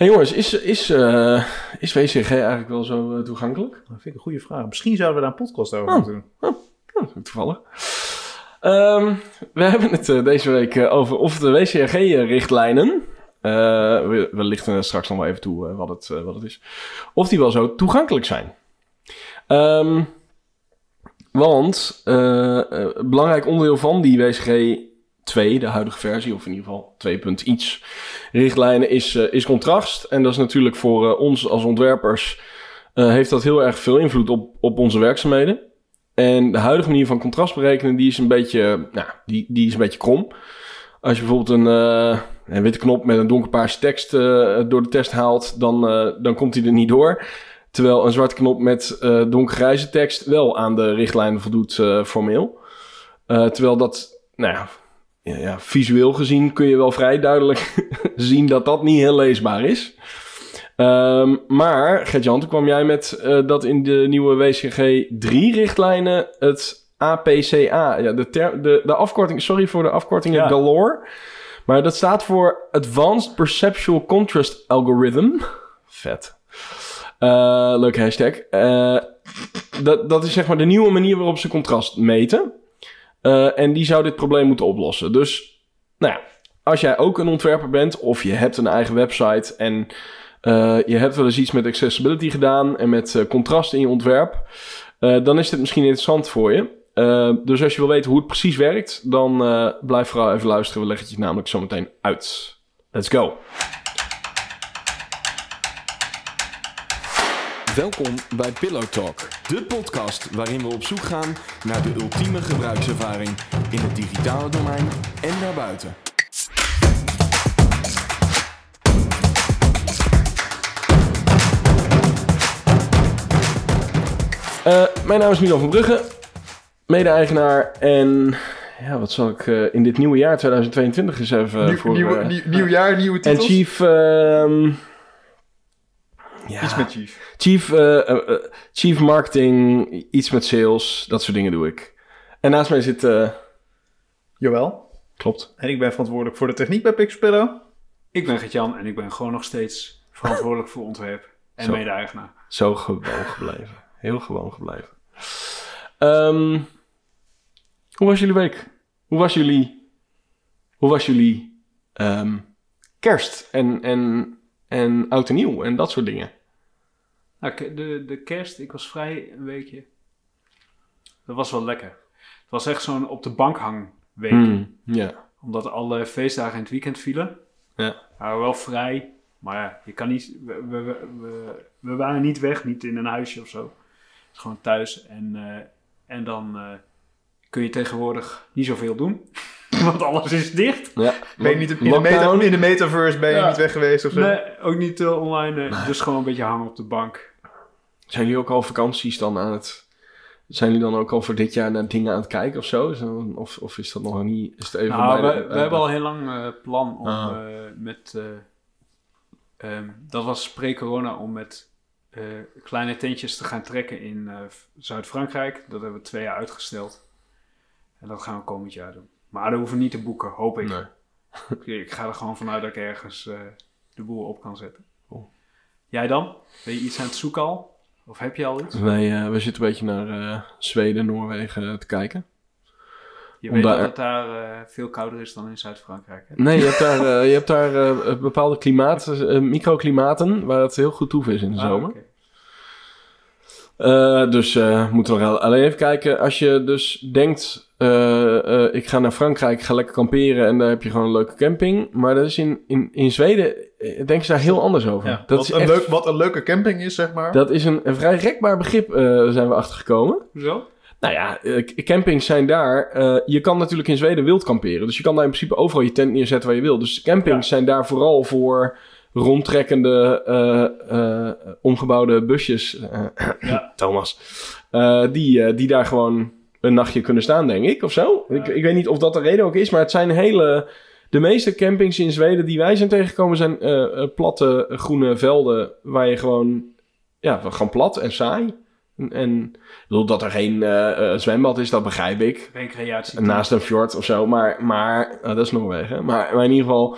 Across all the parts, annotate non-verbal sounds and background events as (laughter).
hey jongens, is, is, eh, is WCG eigenlijk wel zo eh, toegankelijk? Dat vind ik een goede vraag. Misschien zouden we daar een podcast over Oh. moeten doen. Oh, toevallig. Ehm, we hebben het eh, deze week over of de WCRG-richtlijnen, eh, we, we lichten straks nog wel even toe wat, het, wat het is, of die wel zo toegankelijk zijn. Ehm, want een belangrijk onderdeel van die WCG 2, de huidige versie, of in ieder geval 2. punt iets richtlijnen, is, eh, is contrast. En dat is natuurlijk voor eh, ons als ontwerpers, eh, heeft dat heel erg veel invloed op, op onze werkzaamheden. En de huidige manier van contrast berekenen, die is een beetje, nou, die, die is een beetje krom. Als je bijvoorbeeld een, een witte knop met een donkerpaarse tekst door de test haalt, dan, dan komt die er niet door. Terwijl een zwarte knop met donkergrijze tekst wel aan de richtlijnen voldoet formeel. Terwijl dat, nou ja, ja, visueel gezien kun je wel vrij duidelijk (laughs) zien dat dat niet heel leesbaar is. Ehm, maar, Gert-Jan, toen kwam jij met eh, dat in de nieuwe WCG 3-richtlijnen het APCA, ja, de, ter- de, de afkorting, sorry voor de afkortingen Ja. galore, maar dat staat voor Advanced Perceptual Contrast Algorithm. Vet. Eh, leuke hashtag. Eh, dat, dat is zeg maar de nieuwe manier waarop ze contrast meten. Eh, en die zou dit probleem moeten oplossen. Dus, nou ja, als jij ook een ontwerper bent of je hebt een eigen website en eh, je hebt wel eens iets met accessibility gedaan en met eh, contrast in je ontwerp, dan is dit misschien interessant voor je. Dus als je wil weten hoe het precies werkt, dan blijf vooral even luisteren. We leggen het je namelijk zo meteen uit. Let's go. Welkom bij Pillow Talk, de podcast waarin we op zoek gaan naar de ultieme gebruikservaring in het digitale domein en daarbuiten. Eh, mijn naam is Milan van Brugge, mede-eigenaar en ja, wat zal ik eh, in dit nieuwe jaar 2022 eens even Nieuw, voor... nieuw, eh, nieuw, nieuw jaar, nieuwe en titels. Chief... ja, Iets met Chief. Chief, eh, eh, eh, chief Marketing, iets met sales, dat soort dingen doe ik. En naast mij zit... eh, Jawel. klopt. En ik ben verantwoordelijk voor de techniek bij Pixpillow. Ik ben Gert-Jan en ik ben gewoon nog steeds verantwoordelijk voor ontwerp en mede-eigenaar. Zo gewoon gebleven. Heel gewoon gebleven. Ehm, hoe was jullie week? Hoe was jullie... Hoe was jullie ehm, kerst en, en, en oud en nieuw en dat soort dingen? Nou, de, de kerst, ik was vrij een weekje. Dat was wel lekker. Het was echt zo'n op de bank hang week. Hmm, ja. Omdat alle feestdagen in het weekend vielen. Ja. We waren wel vrij. Maar ja, je kan niet... We, we, we, we- waren niet weg, niet in een huisje of zo. Het is gewoon thuis. En, eh, en dan eh, kun je tegenwoordig niet zoveel doen. (laughs) Want alles is dicht. ja. Ben je niet in de, Lockdown? meta, in de metaverse ben je Ja. niet weg geweest of zo? Nee, ook niet eh, online. Dus gewoon een beetje hangen op de bank. Zijn jullie ook al vakanties dan aan het... Zijn jullie dan ook al voor dit jaar naar dingen aan het kijken of zo? Of, of is dat nog niet... Is het even Nou, bij we, we hebben al heel lang eh, plan om Ah. eh, met... eh, ehm, dat was pre-corona om met eh, kleine tentjes te gaan trekken in eh, Zuid-Frankrijk. Dat hebben we twee jaar uitgesteld. En dat gaan we komend jaar doen. Maar dat hoeven we niet te boeken, hoop ik. Nee. (laughs) Ik, ik ga er gewoon vanuit dat ik ergens eh, de boel op kan zetten. Cool. Jij dan? Ben je iets aan het zoeken al? Of heb je al iets? Wij, eh, we zitten een beetje naar eh, Zweden, Noorwegen te kijken. Je Om weet daar- dat het daar eh, veel kouder is dan in Zuid-Frankrijk. Nee, je hebt daar, eh, je hebt daar eh, bepaalde klimaten, eh, microklimaten, waar het heel goed toe is in de Ah, zomer. Eh, dus eh moeten we nog alleen even kijken. Als je dus denkt, eh, eh, ik ga naar Frankrijk, ga lekker kamperen en daar heb je gewoon een leuke camping. Maar dat is in, in, in Zweden, eh, denken ze daar heel anders over. Ja, dat, wat, is een echt- leuk, wat een leuke camping is, zeg maar. dat is een, een vrij rekbaar begrip, eh, zijn we achtergekomen. Hoezo? Nou ja, eh, campings zijn daar. eh, je kan natuurlijk in Zweden wild kamperen. Dus je kan daar in principe overal je tent neerzetten waar je wil. Dus campings zijn daar vooral voor rondtrekkende, eh, eh, omgebouwde busjes. eh, (clears throat) Ja. Thomas. eh, die, eh, die daar gewoon een nachtje kunnen staan, denk ik, of zo. Ik, ik weet niet of dat de reden ook is, maar het zijn hele... De meeste campings in Zweden die wij zijn tegengekomen zijn eh, eh, platte eh, groene velden waar je gewoon... Ja, gewoon plat en saai. En, bedoel, dat er geen zwembad is, dat begrijp ik. Recreatie. Naast een fjord of zo, maar, maar eh, dat is Noorwegen. Maar, maar in ieder geval,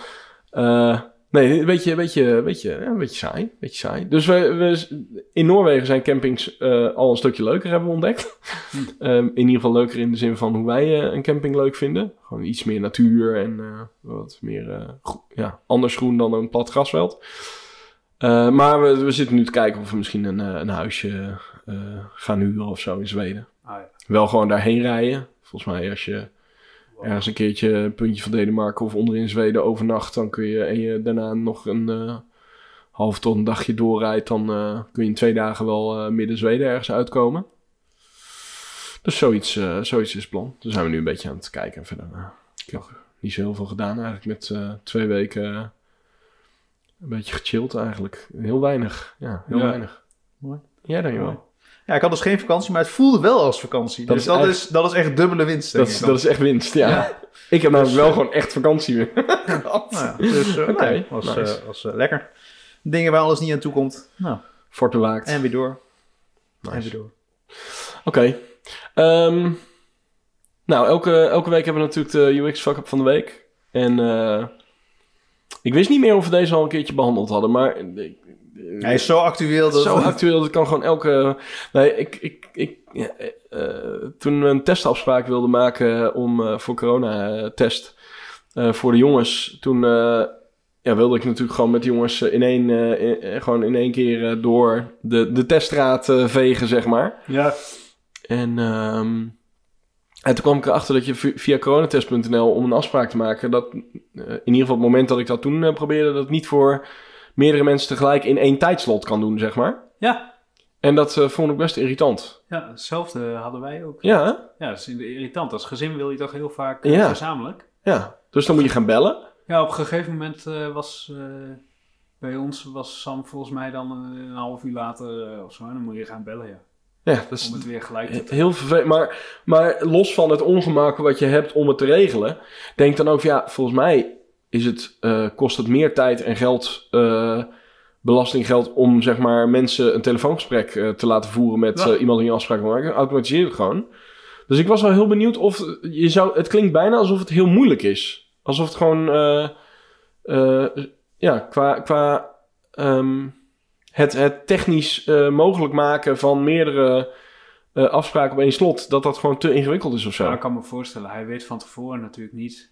eh, Nee, een beetje, een beetje, een beetje, een beetje saai. Een beetje saai. Dus we, we, in Noorwegen zijn campings eh, al een stukje leuker, hebben we ontdekt. (laughs) Ehm, in ieder geval leuker in de zin van hoe wij eh, een camping leuk vinden. Gewoon iets meer natuur en eh, wat meer ja, anders groen dan een plat grasveld. Maar we, we zitten nu te kijken of we misschien een, een huisje gaan huren of zo in Zweden. Ah, ja. Wel gewoon daarheen rijden. Volgens mij als je. Ergens een keertje een puntje van Denemarken of onderin Zweden overnacht, dan kun je en je daarna nog een eh, half tot een dagje doorrijdt, dan eh, kun je in twee dagen wel eh, midden Zweden ergens uitkomen. Dus zoiets, zoiets is het plan. Daar zijn we nu een beetje aan het kijken. En verder, ik heb niet zo heel veel gedaan eigenlijk met twee weken een beetje gechilled eigenlijk. Heel weinig. Ja, heel Ja. weinig. Mooi. Jij dan? Ja, ik had dus geen vakantie, maar het voelde wel als vakantie. Dat dus is dat, echt- is, dat is echt dubbele winst, Dat is, ik dat is echt winst, ja. Ja. Ik heb namelijk wel gewoon echt vakantie weer. (laughs) Nou ja, dus eh, Oké, nee, was, nice. eh, was eh, lekker. Dingen waar alles niet aan toe komt. Nou, Fort bewaakt. en weer door. En Nice. weer door. Oké. Ehm, nou, elke, elke week hebben we natuurlijk de UX fuck-up van de week. En eh, ik wist niet meer of we deze al een keertje behandeld hadden, maar... Hij is zo actueel. Dat zo actueel, dat kan gewoon elke... Nee, ik... ik, ik ja, eh, toen we een testafspraak wilden maken om, eh, voor corona-test eh, voor de jongens, toen ja, wilde ik natuurlijk gewoon met de jongens in één, in- gewoon in één keer door de, de teststraat vegen, zeg maar. Ja. En, ehm, en toen kwam ik erachter dat je vi- via coronatest.nl om een afspraak te maken, dat in ieder geval het moment dat ik dat toen probeerde, dat niet voor meerdere mensen tegelijk in één tijdslot kan doen, zeg maar. Ja. En dat eh, vond ik best irritant. Ja, hetzelfde hadden wij ook. Ja, hè? Ja, dat is irritant. Als gezin wil je toch heel vaak eh, Ja. gezamenlijk. ja. Dus dan moet je gaan bellen. Ja, op een gegeven moment eh, was bij ons was Sam volgens mij dan een half uur later of zo. En dan moet je gaan bellen, ja. Ja, dat is Om het weer gelijk te heel vervelend. Maar, maar los van het ongemak wat je hebt om het te regelen, denk dan ook, ja, volgens mij is het, eh, kost het meer tijd en geld, eh, belastinggeld, om zeg maar mensen een telefoongesprek eh, te laten voeren met Ja. iemand die een afspraak wil maken. Automatiseer het gewoon. Dus ik was wel heel benieuwd of je zou. Het klinkt bijna alsof het heel moeilijk is. Alsof het gewoon. ja, qua. qua ehm, het, het technisch mogelijk maken van meerdere afspraken op één slot. Dat dat gewoon te ingewikkeld is of zo. Nou, ik kan me voorstellen, hij weet van tevoren natuurlijk niet.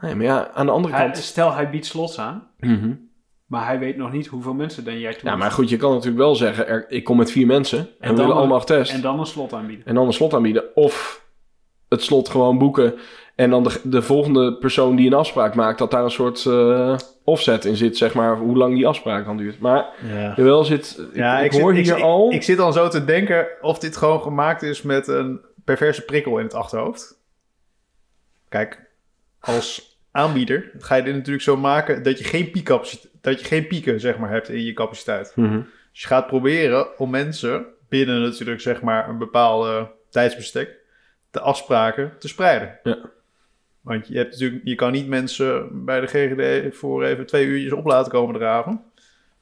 Nee, maar ja, aan de andere Hij, kant. stel, hij biedt slots aan, Mhm. maar hij weet nog niet hoeveel mensen dan jij toe Ja, maar goed, je kan natuurlijk wel zeggen: er, ik kom met vier mensen. En, En we willen allemaal getest. En En, dan een slot aanbieden. dan een slot aanbieden. Of het slot gewoon boeken. En dan de, de volgende persoon die een afspraak maakt, dat daar een soort eh, offset in zit, zeg maar, hoe lang die afspraak dan duurt. Maar Ja. jawel zit. Ja, ik, ik, hoor zit, hier ik, al. Ik, ik zit al zo te denken of dit gewoon gemaakt is met een perverse prikkel in het achterhoofd. Kijk, als aanbieder ga je dit natuurlijk zo maken dat je geen, piekcapaciteit, dat je geen pieken zeg maar, hebt in je capaciteit. Mhm. Dus je gaat proberen om mensen binnen natuurlijk zeg maar een bepaalde tijdsbestek de afspraken te spreiden. Ja. Want je, hebt natuurlijk, je kan niet mensen bij de GGD voor even twee uurtjes op laten komen draven.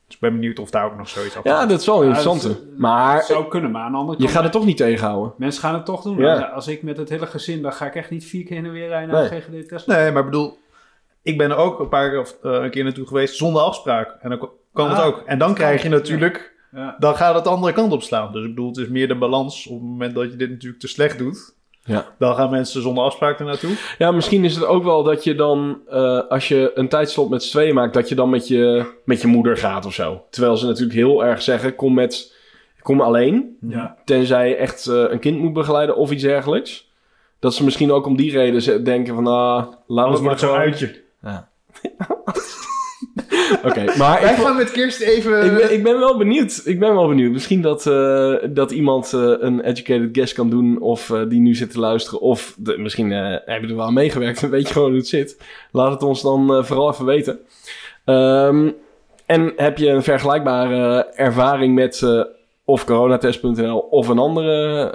Dus ik ben benieuwd of daar ook nog zoiets achter Ja, dat is wel een Ja, maar zou kunnen, maar aan de andere je kant... gaat het toch niet tegenhouden. Mensen gaan het toch doen. Ja. Als- Als ik met het hele gezin, dan ga ik echt niet vier keer heen en weer rijden naar Nee. de GGD-test. Nee, maar ik bedoel, ik ben er ook een paar keer of eh, een keer naartoe geweest zonder afspraak. En dan kan het Ah, ook. En dan krijg je natuurlijk, Ja. dan gaat het de andere kant op slaan. Dus ik bedoel, het is meer de balans. Op het moment dat je dit natuurlijk te slecht doet, Ja. dan gaan mensen zonder afspraak er naartoe. Ja, misschien is het ook wel dat je dan, eh, als je een tijdslot met z'n tweeën maakt, dat je dan met je, met je moeder gaat of zo. Terwijl ze natuurlijk heel erg zeggen, kom met, kom alleen. Ja. Tenzij je echt eh, een kind moet begeleiden of iets dergelijks. Dat ze misschien ook om die reden denken van, ah, laten we Anders het maar gewoon... uitje. Ja. (laughs) Oké, maar Wij ik, gaan met kerst even... ik, ben, ik ben wel benieuwd. Ik ben wel benieuwd. Misschien dat, eh, dat iemand eh, een educated guess kan doen. Of eh, die nu zit te luisteren. Of de, misschien eh, heb je er wel aan meegewerkt. En weet je gewoon hoe het zit. Laat het ons dan vooral even weten. Ehm, en heb je een vergelijkbare ervaring met of coronatest.nl of een andere...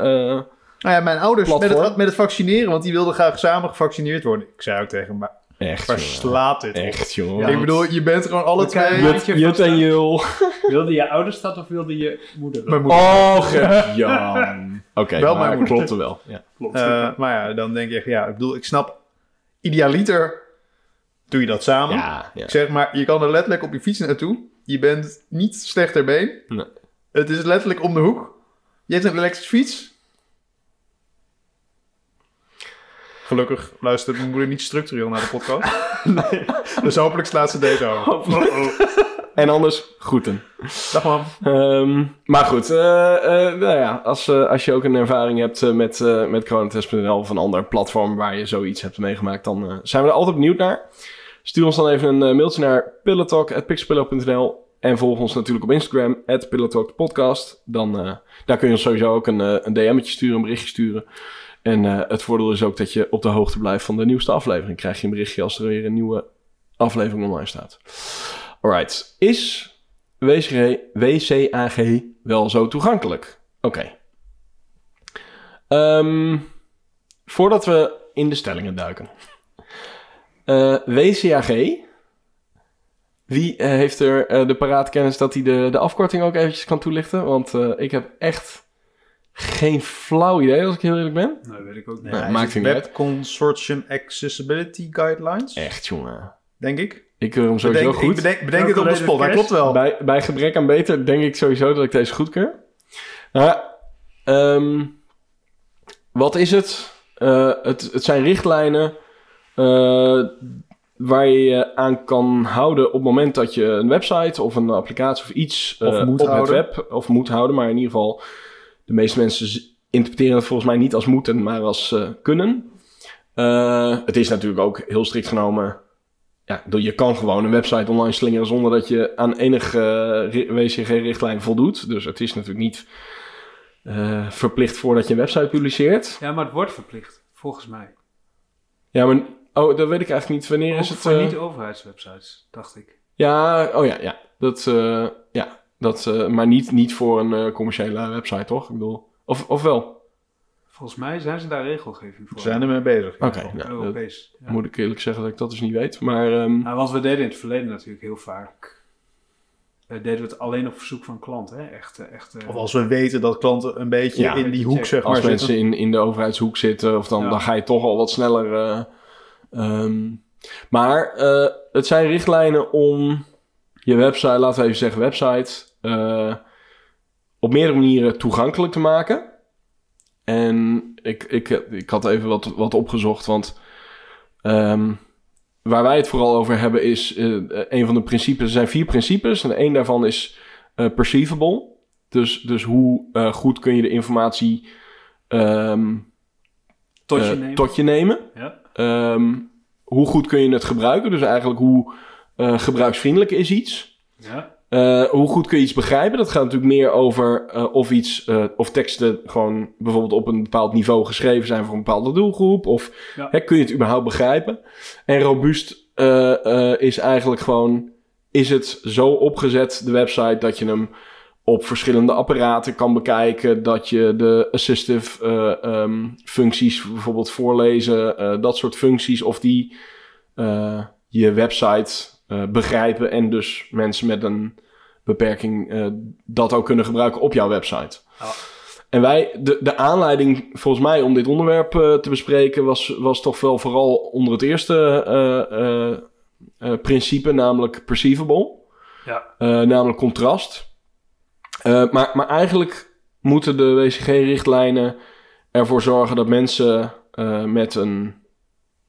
Nou ja, mijn ouders met het, met het vaccineren, want die wilden graag samen gevaccineerd worden. Ik zei ook tegen echt, waar jongen. slaat dit? Echt, jongen. ik bedoel, je bent gewoon alle twee... Jut, en Jul. (laughs) Wilde je ouders dat of wilde je moeder dat? Mijn moeder. Oh, (laughs) Gert-Jan. Oké, Wel maar mijn moeder. klopte wel. Ja. Klopt. Eh, maar ja, dan denk ik, ja, ik bedoel, ik snap idealiter doe je dat samen. Ja, ja. Ik zeg maar, je kan er letterlijk op je fiets naartoe. Je bent niet slecht ter been. Nee. Het is letterlijk om de hoek. Je hebt een elektrische fiets. Gelukkig luistert mijn moeder niet structureel naar de podcast. (laughs) nee. Dus hopelijk slaat ze deze over. En anders, groeten. Dag man. Ehm, maar goed, eh, eh, nou ja, als, eh, als je ook een ervaring hebt met, met coronatest.nl of een ander platform waar je zoiets hebt meegemaakt, dan zijn we er altijd benieuwd naar. Stuur ons dan even een mailtje naar pillotalk.pixpillow.nl en volg ons natuurlijk op Instagram, @pillowtalkpodcast. Dan daar kun je ons sowieso ook een, een DM'tje sturen, een berichtje sturen. En eh, het voordeel is ook dat je op de hoogte blijft van de nieuwste aflevering. Krijg je een berichtje als er weer een nieuwe aflevering online staat. Alright, is WCAG wel zo toegankelijk? Oké. Ehm, voordat we in de stellingen duiken. Eh, WCAG. Wie eh, heeft er de paraatkennis dat hij de, de afkorting ook eventjes kan toelichten? Want ik heb echt geen flauw idee, als ik heel eerlijk ben. Nee, weet ik ook niet. Nee. maakt niet Web uit. Consortium Accessibility Guidelines. Echt, jongen. Denk ik. Ik keur hem sowieso Bedenk, ik goed. bedenk, bedenk het op de spot. Hij cash. klopt wel. Bij, bij gebrek aan beter denk ik sowieso dat ik deze goedkeur. Nou ehm, wat is het? Eh, het? Het zijn richtlijnen eh, waar je je aan kan houden op het moment dat je een website of een applicatie of iets Of eh, moet op houden. het web of moet houden. Maar in ieder geval, de meeste mensen interpreteren het volgens mij niet als moeten, maar als eh, kunnen. Eh, het is natuurlijk ook heel strikt genomen ja, je kan gewoon een website online slingeren zonder dat je aan enig WCG-richtlijn voldoet. Dus het is natuurlijk niet eh, verplicht voordat je een website publiceert. Ja, maar het wordt verplicht, volgens mij. Ja, maar oh, dat weet ik eigenlijk niet. Wanneer is het? voor eh, niet-overheidswebsites, dacht ik. Ja, oh ja, ja. Dat, eh, ja, dat, eh, maar niet, niet voor een eh, commerciële website, toch? Ik bedoel, of, of wel? Volgens mij zijn ze daar regelgeving voor. We zijn ermee bezig. Oké, Ja. nou, Europees. Ja. moet ik eerlijk zeggen dat ik dat dus niet weet. Maar ehm, Nou, want we deden in het verleden natuurlijk heel vaak. eh, deden we het alleen op verzoek van klanten. Hè? Echt, echt, Of als we weten dat klanten een beetje Ja, in die hoek zeg maar als zitten. mensen in, in de overheidshoek zitten, of dan, Ja. dan ga je toch al wat sneller. eh, ehm, maar eh, het zijn richtlijnen om je website, laten we even zeggen website, eh, op meerdere manieren toegankelijk te maken. En ik, ik, ik had even wat, wat opgezocht, want ehm, waar wij het vooral over hebben is eh, een van de principes. Er zijn vier principes en één daarvan is eh, perceivable. Dus, dus hoe eh, goed kun je de informatie ehm, tot je eh, nemen. tot je nemen? Ja. Ehm, hoe goed kun je het gebruiken? Dus eigenlijk hoe eh, gebruiksvriendelijk is iets? Ja. Eh, hoe goed kun je iets begrijpen? Dat gaat natuurlijk meer over eh, of iets, eh, of teksten gewoon bijvoorbeeld op een bepaald niveau geschreven zijn voor een bepaalde doelgroep. Of Ja. hè, kun je het überhaupt begrijpen? En robuust is eigenlijk gewoon, is het zo opgezet, de website, dat je hem op verschillende apparaten kan bekijken. Dat je de assistive eh, ehm, functies, bijvoorbeeld voorlezen, dat soort functies, of die je website eh, begrijpen en dus mensen met een beperking eh, dat ook kunnen gebruiken op jouw website. En wij, de, de aanleiding volgens mij om dit onderwerp eh, te bespreken was, was toch wel vooral onder het eerste principe, namelijk perceivable, Ja. namelijk contrast. Maar, maar eigenlijk moeten de WCG-richtlijnen ervoor zorgen dat mensen met, een,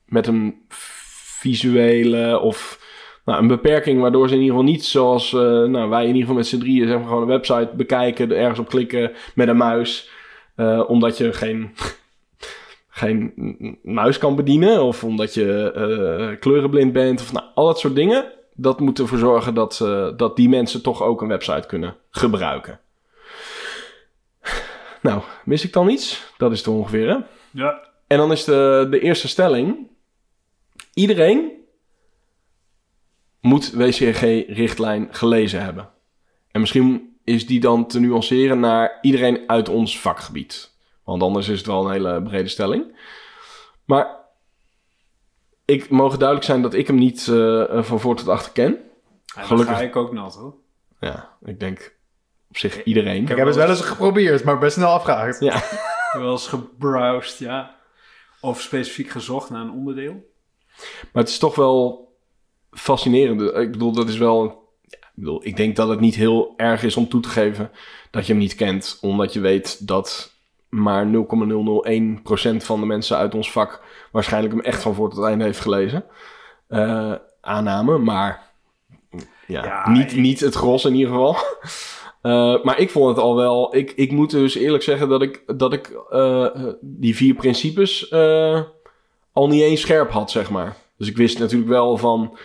met een visuele of nou, een beperking, waardoor ze in ieder geval niet zoals eh, nou, wij in ieder geval met z'n drieën zeg maar, gewoon een website bekijken, er ergens op klikken met een muis, eh, omdat je geen, (laughs) geen muis kan bedienen of omdat je eh, kleurenblind bent of nou, al dat soort dingen. Dat moet ervoor zorgen dat, dat die mensen toch ook een website kunnen gebruiken. (sighs) Nou, mis ik dan iets? Dat is het ongeveer, hè? Ja. En dan is de, de eerste stelling. Iedereen moet WCG-richtlijn gelezen hebben. En misschien is die dan te nuanceren naar iedereen uit ons vakgebied. Want anders is het wel een hele brede stelling. Maar ik mogen duidelijk zijn dat ik hem niet eh, van voor tot achter ken. Ja, Gelukkig. Ga ik ook nat hoor. Ja, ik denk op zich iedereen. Ik heb het wel eens geprobeerd, maar best snel afgehaakt. Ja. Ik heb wel eens gebrowsed, ja. Of specifiek gezocht naar een onderdeel. Maar het is toch wel fascinerende. Ik bedoel, dat is wel... ja, ik, bedoel, ik denk dat het niet heel erg is om toe te geven dat je hem niet kent. Omdat je weet dat maar 0,001% van de mensen uit ons vak waarschijnlijk hem echt van voor tot einde heeft gelezen. Eh, aanname, maar ja, Ja, niet, ik- niet het gros in ieder geval. (laughs) Eh, maar ik vond het al wel. Ik, ik moet dus eerlijk zeggen dat ik, dat ik eh, die vier principes al niet eens scherp had, zeg maar. Dus ik wist natuurlijk wel van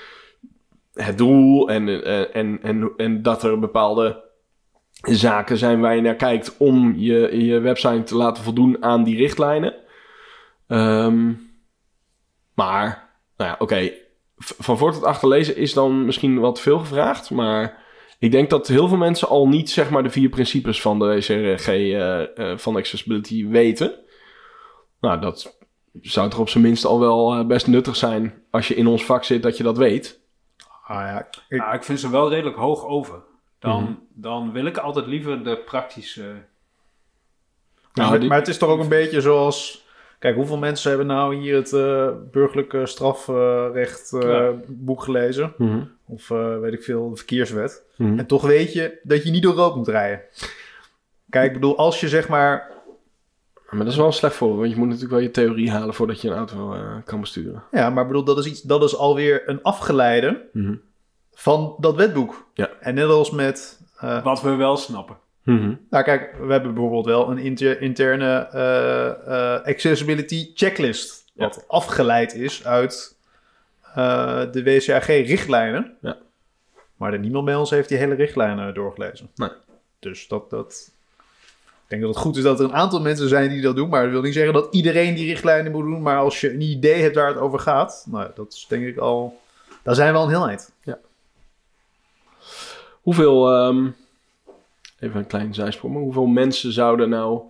het doel en, en, en, en, en dat er bepaalde zaken zijn waar je naar kijkt om je, je website te laten voldoen aan die richtlijnen. Ehm, maar, nou ja, oké. Van voor tot achter lezen is dan misschien wat veel gevraagd. Maar ik denk dat heel veel mensen al niet zeg maar de vier principes van de WCRG eh, eh, van accessibility weten. Nou, dat zou toch op zijn minst al wel eh, best nuttig zijn als je in ons vak zit dat je dat weet. Ah ja, ik, vind ze wel redelijk hoog over. Dan, Mhm. dan wil ik altijd liever de praktische... Nou, maar, die- maar het is toch ook een beetje zoals... Kijk, hoeveel mensen hebben nou hier het eh burgerlijke strafrecht eh, Ja. boek gelezen? Of eh, weet ik veel, de verkeerswet. Mhm. En toch weet je dat je niet door rood moet rijden. Kijk, ik bedoel, als je zeg maar... Maar dat is wel een slecht voorbeeld, want je moet natuurlijk wel je theorie halen voordat je een auto eh, kan besturen. Ja, maar ik bedoel, dat is, iets, dat is alweer een afgeleide van dat wetboek. Ja. En net als met... eh, Wat we wel snappen. Nou kijk, we hebben bijvoorbeeld wel een inter- interne eh, eh, accessibility checklist. Ja. Wat afgeleid is uit eh, de WCAG-richtlijnen. Ja. Maar er niemand bij ons heeft die hele richtlijnen doorgelezen. Nee. Dus dat, dat... Ik denk dat het goed is dat er een aantal mensen zijn die dat doen. Maar dat wil niet zeggen dat iedereen die richtlijnen moet doen. Maar als je een idee hebt waar het over gaat... Nou, dat is denk ik al... Daar zijn we al een heel eind. Hoeveel, ehm, even een klein zijsprong, maar hoeveel mensen zouden nou,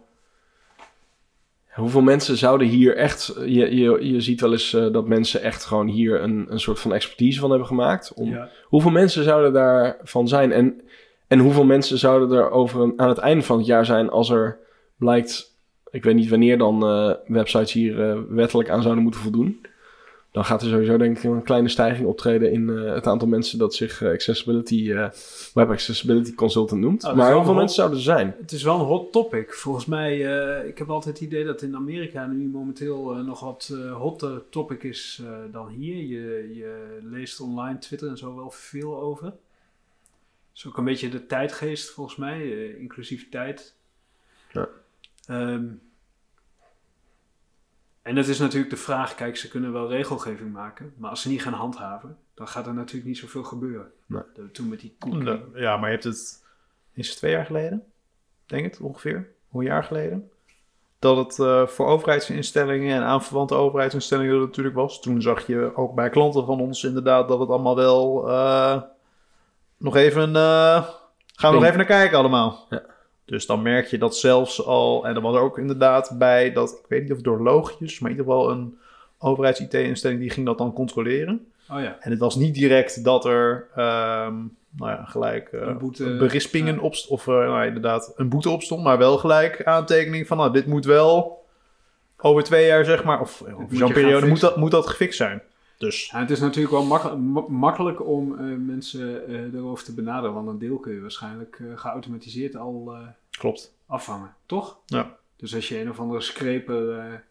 hoeveel mensen zouden hier echt, je, je, je ziet wel eens eh, dat mensen echt gewoon hier een, een soort van expertise van hebben gemaakt. Om, Ja. Hoeveel mensen zouden daarvan zijn en, en hoeveel mensen zouden er over een, aan het einde van het jaar zijn als er blijkt, ik weet niet wanneer dan eh, websites hier eh, wettelijk aan zouden moeten voldoen. Dan gaat er sowieso denk ik een kleine stijging optreden in eh, het aantal mensen dat zich accessibility, web accessibility consultant noemt. Oh, maar hoeveel mensen zouden er zijn? Het is wel een hot topic. Volgens mij, ik heb altijd het idee dat in Amerika nu momenteel nog wat hotter topic is dan hier. Je, je leest online, Twitter en zo wel veel over. Het is ook een beetje de tijdgeest volgens mij, eh, inclusiviteit. Ja. Ehm, en het is natuurlijk de vraag, kijk, ze kunnen wel regelgeving maken, maar als ze niet gaan handhaven, dan gaat er natuurlijk niet zoveel gebeuren. Nee. Dat- Toen met die. Nou, Ja, maar je hebt het... Is het twee jaar geleden? Denk het ongeveer? Hoe een jaar geleden? Dat het eh, voor overheidsinstellingen en aanverwante overheidsinstellingen dat natuurlijk was. Toen zag je ook bij klanten van ons inderdaad dat het allemaal wel... eh, nog even... eh, gaan we nog even naar kijken allemaal. Ja. Dus dan merk je dat zelfs al... En er was er ook inderdaad bij dat... Ik weet niet of het door loogjes, maar in ieder geval een overheids-IT-instelling... die ging dat dan controleren. Oh ja. En het was niet direct dat er ehm, nou ja, gelijk eh, Een boete- berispingen ja. opst of eh, nou, inderdaad een boete opstond, maar wel gelijk aantekening van nou, dit moet wel over twee jaar zeg maar, of over zo'n periode moet dat, moet dat gefixt zijn. Dus het is natuurlijk wel makkel- ma- makkelijk om eh, mensen eh, erover te benaderen, want een deel kun je waarschijnlijk eh, geautomatiseerd al klopt. afvangen, toch? Ja. Dus als je een of andere scraper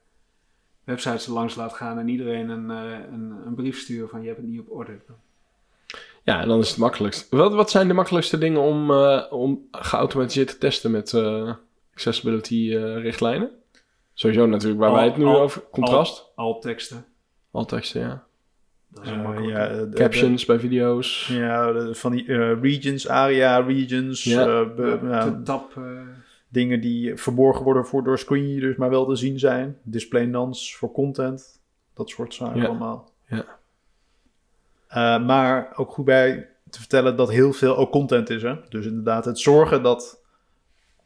websites langs laat gaan en iedereen een, een, een brief sturen van je hebt het niet op orde. dan- Ja, en dan is het makkelijkst. Wat, wat zijn de makkelijkste dingen om, om geautomatiseerd te testen met eh, accessibility eh, richtlijnen? Sowieso natuurlijk waar Al- wij het nu al- over... Contrast? Al teksten, Al teksten, ja. Dat is Eh, ja, de- de- Captions bij video's. ja, de- van die eh, regions, area regions, Ja. eh, be- ja, de tab, dingen die verborgen worden voor door screenreaders, maar wel te zien zijn. Display nonce voor content, dat soort zaken Ja. allemaal. Ja. Eh, maar ook goed bij te vertellen dat heel veel ook content is. Hè? Dus inderdaad het zorgen dat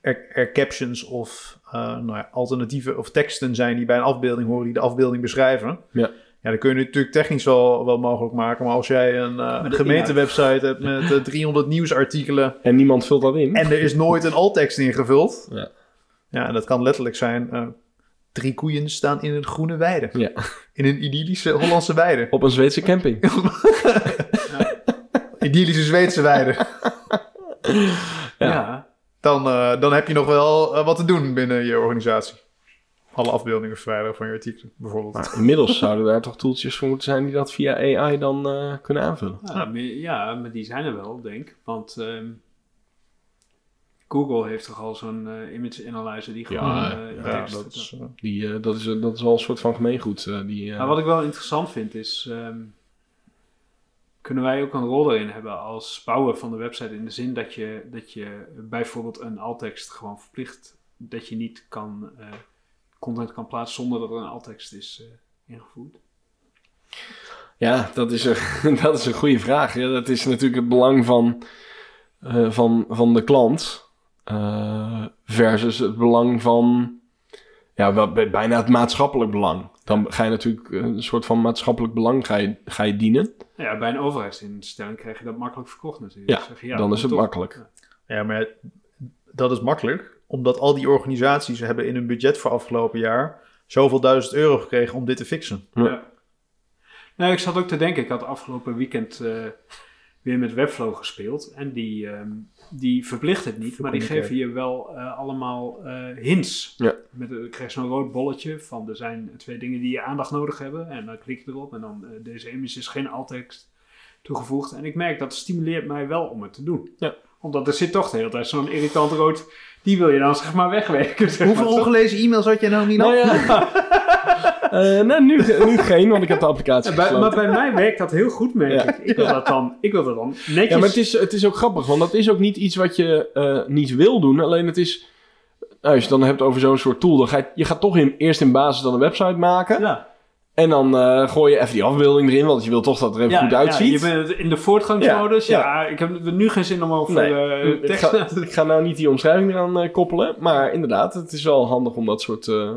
er, er captions of eh, nou ja, alternatieven of teksten zijn die bij een afbeelding horen, die de afbeelding beschrijven. Ja. Ja, dan kun je natuurlijk technisch wel, wel mogelijk maken. Maar als jij een eh, gemeentewebsite hebt met eh, 300 nieuwsartikelen En niemand vult dat in. en er is nooit een alttekst ingevuld. Ja. Ja, en dat kan letterlijk zijn... eh, drie koeien staan in een groene weide. Ja. In een idyllische Hollandse weide. Op een Zweedse camping. (laughs) idyllische Zweedse weide. Ja. Dan, eh, dan heb je nog wel eh, wat te doen binnen je organisatie. Alle afbeeldingen verwijderen van je artikelen, bijvoorbeeld. Maar inmiddels zouden daar toch toeltjes voor moeten zijn die dat via AI dan eh, kunnen aanvullen. Ja, maar, ja, maar die zijn er wel, denk ik. Want ehm, Google heeft toch al zo'n eh, image analyzer die gewoon Ja, eh, ja, dat is... Die, dat, is, dat is wel een soort van gemeengoed. die, eh, Maar wat ik wel interessant vind is... ehm, kunnen wij ook een rol erin hebben als bouwer van de website... in de zin dat je, dat je bijvoorbeeld een alttekst gewoon verplicht... dat je niet kan, eh, content kan plaatsen zonder dat er een alttekst is eh, ingevoerd. Ja, dat is, een, (laughs) dat is een goede vraag. Ja, dat is natuurlijk het belang van, eh, van, van de klant eh, versus het belang van ja, wel, bij- bijna het maatschappelijk belang. Dan ga je natuurlijk een soort van maatschappelijk belang ga je, ga je dienen. Ja, bij een overheidsinstelling krijg je dat makkelijk verkocht natuurlijk. Ja, Zeg je, dan is het toch. makkelijk. Ja, maar dat is makkelijk. Omdat al die organisaties hebben in hun budget voor afgelopen jaar... zoveel duizend euro gekregen om dit te fixen. Ja. Nou, ik zat ook te denken, ik had afgelopen weekend eh, weer met Webflow gespeeld. En die, ehm, die verplicht het niet, maar die geven je wel eh, allemaal eh, hints. Ja. Met, ik krijg zo'n rood bolletje van er zijn twee dingen die je aandacht nodig hebben. En dan klik je erop en dan deze image is geen alttekst toegevoegd. En ik merk dat stimuleert mij wel om het te doen. Ja. Omdat er zit toch de hele tijd zo'n irritant rood, die wil je dan zeg maar wegwerken. zeg Hoeveel maar, ongelezen e-mails had je nou niet Nou ja. (laughs) Eh, nee, nu, nu geen, want ik heb de applicatie Bij- maar bij mij werkt dat heel goed, merk Ja. ik. Ik wil, dat dan, ik wil dat dan netjes... Ja, maar het is, het is ook grappig, want dat is ook niet iets wat je eh, niet wil doen. Alleen het is, nou, als je het dan hebt over zo'n soort tool, dan ga je, je gaat toch in, eerst in basis dan een website maken. Ja. En dan eh, gooi je even die afbeelding erin, want je wil toch dat het er even Ja, goed ja, uitziet. je bent in de voortgangsmodus. Ja, Ja, ik heb er nu geen zin om over Nee, eh, ik, tekst ga, na (laughs) te ik ga nou niet die omschrijving eraan eh, koppelen. Maar inderdaad, het is wel handig om dat soort... eh,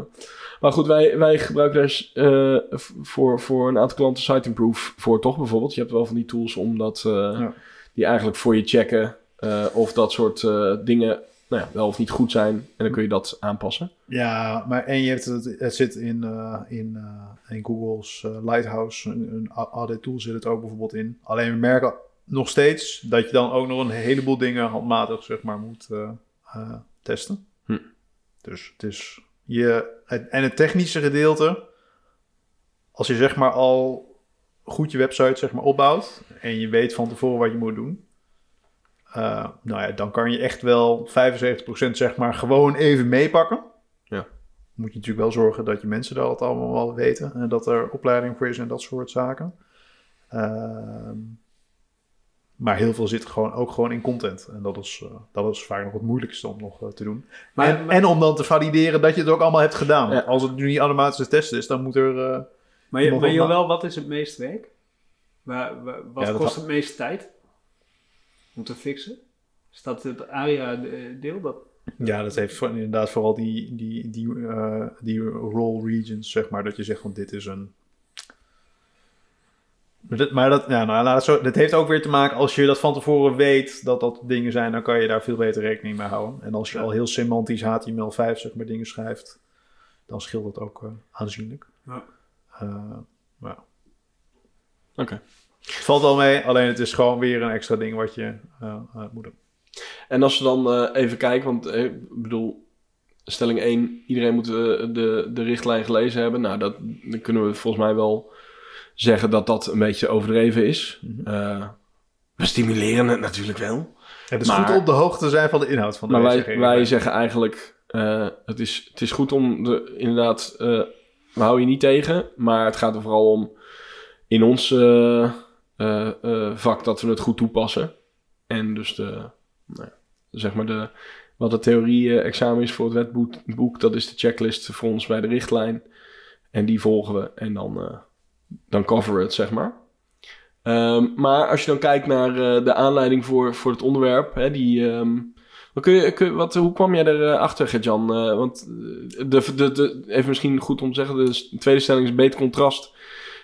Maar goed, wij, wij gebruiken daar eh, voor, voor een aantal klanten Site Improve voor toch bijvoorbeeld. Je hebt wel van die tools om dat... eh, Ja. Die eigenlijk voor je checken eh, of dat soort eh, dingen nou ja, wel of niet goed zijn. En dan kun je dat aanpassen. Ja, maar en je hebt het, het zit in, eh, in, eh, in Google's eh, Lighthouse, een, een audit tool zit het ook bijvoorbeeld in. Alleen we merken nog steeds dat je dan ook nog een heleboel dingen handmatig zeg maar moet eh, eh, testen. Hm. Dus het is je het, en het technische gedeelte, als je zeg maar al goed je website zeg maar opbouwt en je weet van tevoren wat je moet doen. nou ja, dan kan je echt wel 75% zeg maar gewoon even meepakken moet je natuurlijk wel zorgen dat je mensen dat allemaal wel weten. En dat er opleiding voor is en dat soort zaken. Ehm, maar heel veel zit gewoon, ook gewoon in content. En dat is, eh, dat is vaak nog het moeilijkste om nog eh, te doen. Maar- en, maar- en om dan te valideren dat je het ook allemaal hebt gedaan. Ja. Als het nu niet automatische test is, dan moet er... eh, Maar, je, maar wat Joël, wat is het meest werk? Wat Ja, kost het meest tijd om te fixen? Is dat het ARIA-deel? Dat... ja, dat heeft voor- inderdaad vooral die, die, die, eh, die role regions, zeg maar. Dat je zegt van dit is een... Maar dat, maar dat, ja, nou, laat het zo, dat heeft ook weer te maken, als je dat van tevoren weet dat dat dingen zijn, dan kan je daar veel beter rekening mee houden. En als je Ja. al heel semantisch HTML5 zeg maar dingen schrijft, dan scheelt dat ook eh, aanzienlijk. Ja. Eh, maar Oké. het valt wel mee, alleen het is gewoon weer een extra ding wat je moet doen. En als we dan eh, even kijken, want eh, ik bedoel, stelling 1, iedereen moet eh, de, de richtlijn gelezen hebben. Nou, dat, dan kunnen we volgens mij wel zeggen dat dat een beetje overdreven is. Mhm. We stimuleren het natuurlijk wel. Het is Maar- goed op de hoogte te zijn van de inhoud van de Maar wij, wij zeggen eigenlijk, het, is, het is goed om de, inderdaad, we houden je niet tegen, maar het gaat er vooral om in ons vak dat we het goed toepassen. En dus de, nou zeg maar de, wat de theorie-examen is voor het wetboek, boek, dat is de checklist voor ons bij de richtlijn. En die volgen we en dan, eh, dan coveren we het, zeg maar. Ehm, maar als je dan kijkt naar eh, de aanleiding voor, voor het onderwerp, hè, die... ehm, wat kun je, wat, hoe kwam jij erachter, Gert-Jan? Eh, want eh, de, de, de, even misschien goed om te zeggen, de tweede stelling is beter contrast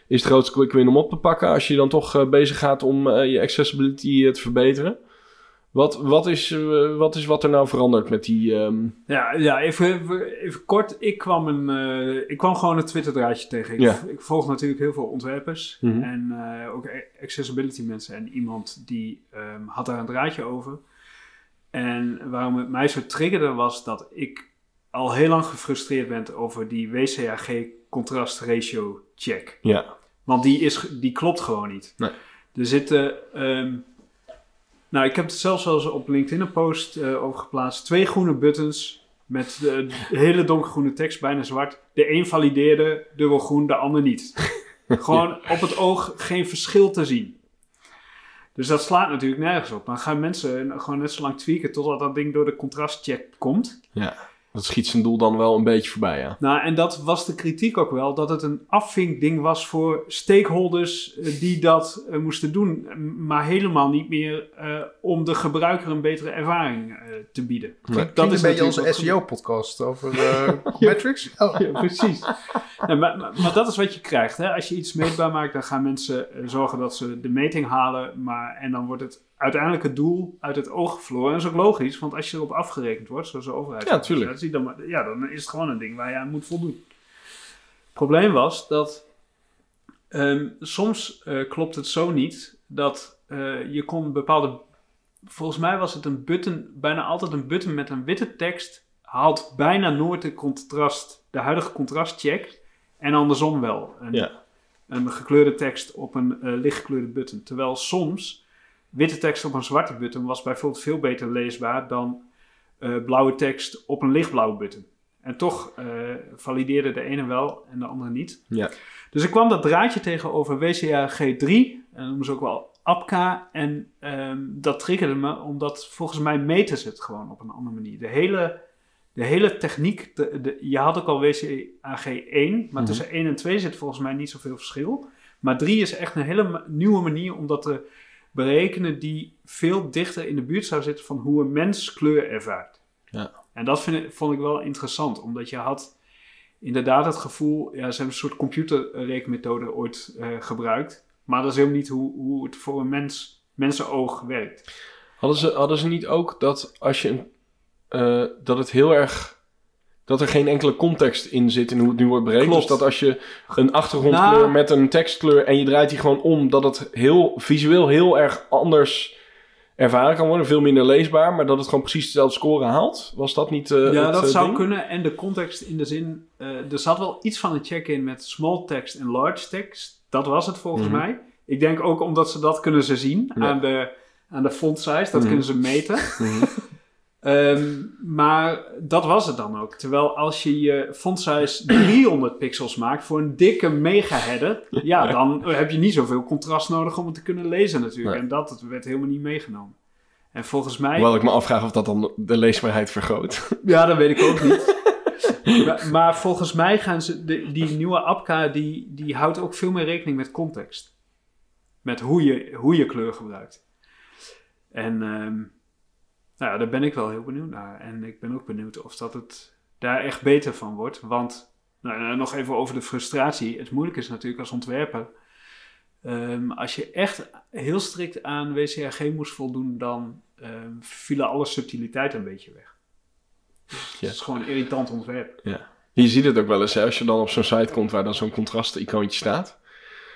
is het grootste quick win om op te pakken. Als je dan toch eh, bezig gaat om eh, je accessibility eh, te verbeteren. Wat, wat, is, eh, wat is wat er nou veranderd met die... ehm, Ja, ja even, even, even kort. Ik kwam, een, eh, ik kwam gewoon een Twitter-draadje tegen. Ik, Ja. ik volg natuurlijk heel veel ontwerpers Mhm. en eh, ook accessibility mensen. En iemand die ehm, had daar een draadje over. En waarom het mij zo triggerde was dat ik al heel lang gefrustreerd ben over die WCAG contrast ratio check. ja, Want die, is, die klopt gewoon niet. Nee. Er zitten. ehm, nou, ik heb het zelfs wel eens op LinkedIn een post eh, over geplaatst. Twee groene buttons met de hele donkergroene tekst, bijna zwart. De een valideerde, dubbel groen, de ander niet. (laughs) Gewoon op het oog geen verschil te zien. Dus dat slaat natuurlijk nergens op. Dan gaan mensen gewoon net zo lang tweaken totdat dat ding door de contrastcheck komt. Dat schiet zijn doel dan wel een beetje voorbij, ja. Nou, en dat was de kritiek ook wel, dat het een afvinkding was voor stakeholders eh, die dat eh, moesten doen, maar helemaal niet meer eh, om de gebruiker een betere ervaring eh, te bieden. Nee. Dat is een beetje onze SEO-podcast over eh (laughs) metrics. Oh. Ja, precies. Nee, maar, maar, maar dat is wat je krijgt. Hè? Als je iets meetbaar maakt, dan gaan mensen zorgen dat ze de meting halen. Maar, en dan wordt het uiteindelijk het doel uit het oog verloren. En dat is ook logisch, want als je erop afgerekend wordt, zoals de overheid. Ja, tuurlijk. Dat zie je dan, ja, dan is het gewoon een ding waar je aan moet voldoen. Het probleem was dat ehm, soms eh, klopt het zo niet dat eh, je kon bepaalde. Volgens mij was het een button, bijna altijd een button met een witte tekst. Haalt bijna nooit de contrast, de huidige contrastcheck. En andersom wel. Een, Ja. een gekleurde tekst op een eh, lichtgekleurde button. Terwijl soms witte tekst op een zwarte button was bijvoorbeeld veel beter leesbaar dan eh, blauwe tekst op een lichtblauwe button. En toch eh, valideerde de ene wel en de andere niet. Ja. Dus ik kwam dat draadje tegen over WCA G3, en dat noemen ze ook wel APCA. En ehm, dat triggerde me, omdat volgens mij meten ze het gewoon op een andere manier. De hele, de hele techniek, de, de- je had ook al WCA G1, maar Mhm. tussen 1 en 2 zit volgens mij niet zoveel verschil. Maar 3 is echt een hele nieuwe manier om dat te berekenen die veel dichter in de buurt zou zitten van hoe een mens kleur ervaart. Ja. En dat vind ik, vond ik wel interessant, omdat je had inderdaad het gevoel, ja, ze hebben een soort computerrekenmethode ooit eh, gebruikt, maar dat is helemaal niet hoe, hoe het voor een mens, mensenoog werkt. Hadden ze, hadden ze niet ook dat als je een, eh, dat het heel erg dat er geen enkele context in zit in hoe het nu wordt berekend. Dus dat als je een achtergrondkleur Nou- met een tekstkleur en je draait die gewoon om, dat het heel visueel heel erg anders ervaren kan worden, veel minder leesbaar, maar dat het gewoon precies dezelfde score haalt. Was dat niet? eh, ja, het, dat eh, zou ding? kunnen. En de context in de zin, eh, er zat wel iets van een check-in met small text en large text. Dat was het volgens Mhm. mij. Ik denk ook omdat ze dat kunnen ze zien Ja. aan, de, aan de font size, dat Mhm. kunnen ze meten. Mhm. (laughs) Ehm, maar dat was het dan ook. Terwijl als je je font size (clears throat) 300 pixels maakt voor een dikke mega header, ja, dan heb je niet zoveel contrast nodig om het te kunnen lezen natuurlijk. Nee. En dat werd helemaal niet meegenomen. En volgens mij... Hoewel ik me afvraag of dat dan de leesbaarheid vergroot. (laughs) Ja, dat weet ik ook niet. (laughs) maar, maar volgens mij gaan ze, de, die nieuwe APCA, die, die houdt ook veel meer rekening met context. Met hoe je, hoe je kleur gebruikt. En ehm, nou ja, daar ben ik wel heel benieuwd naar. En ik ben ook benieuwd of dat het daar echt beter van wordt. Want, nou, nou, nog even over de frustratie. Het moeilijke is natuurlijk als ontwerper. ehm, als je echt heel strikt aan WCAG moest voldoen, dan ehm, vielen alle subtiliteiten een beetje weg. Ja. Het is gewoon een irritant ontwerp. Je ziet het ook wel eens hè, als je dan op zo'n site komt waar dan zo'n contrast-icoontje staat.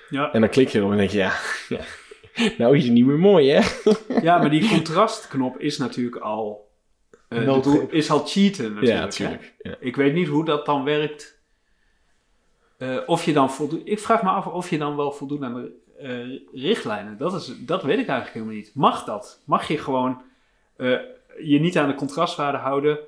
Ja, En dan klik je erop en denk je, ja, ja. (laughs) (laughs) nou is het niet meer mooi hè. (laughs) ja maar die contrastknop is natuurlijk al... eh, de doel- is al cheaten natuurlijk. Ja, natuurlijk. Ja. Ik weet niet hoe dat dan werkt. Eh, of je dan voldoet... Ik vraag me af of je dan wel voldoet aan de eh, richtlijnen. Dat, is, dat weet ik eigenlijk helemaal niet. Mag dat? Mag je gewoon eh, je niet aan de contrastwaarde houden...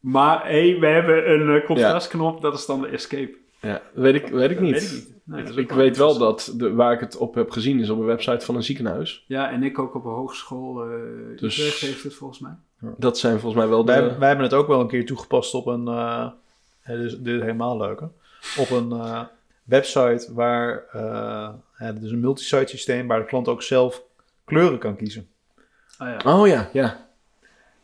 Maar hé, hey, we hebben een contrastknop, dat is dan de escape. Ja, weet ik, weet ik Dat niet. weet ik niet. Ik weet wel dat de, waar ik het op heb gezien is op een website van een ziekenhuis. Ja, en ik ook op een hogeschool. eh Dus- Utrecht heeft het volgens mij. Dat zijn volgens mij wel de... Wij, wij hebben het ook wel een keer toegepast op een, eh, dit, is, dit is helemaal leuk, hè? op een eh, website waar, eh ja, het is een multisite systeem waar de klant ook zelf kleuren kan kiezen. Ah, ja. Oh ja, ja.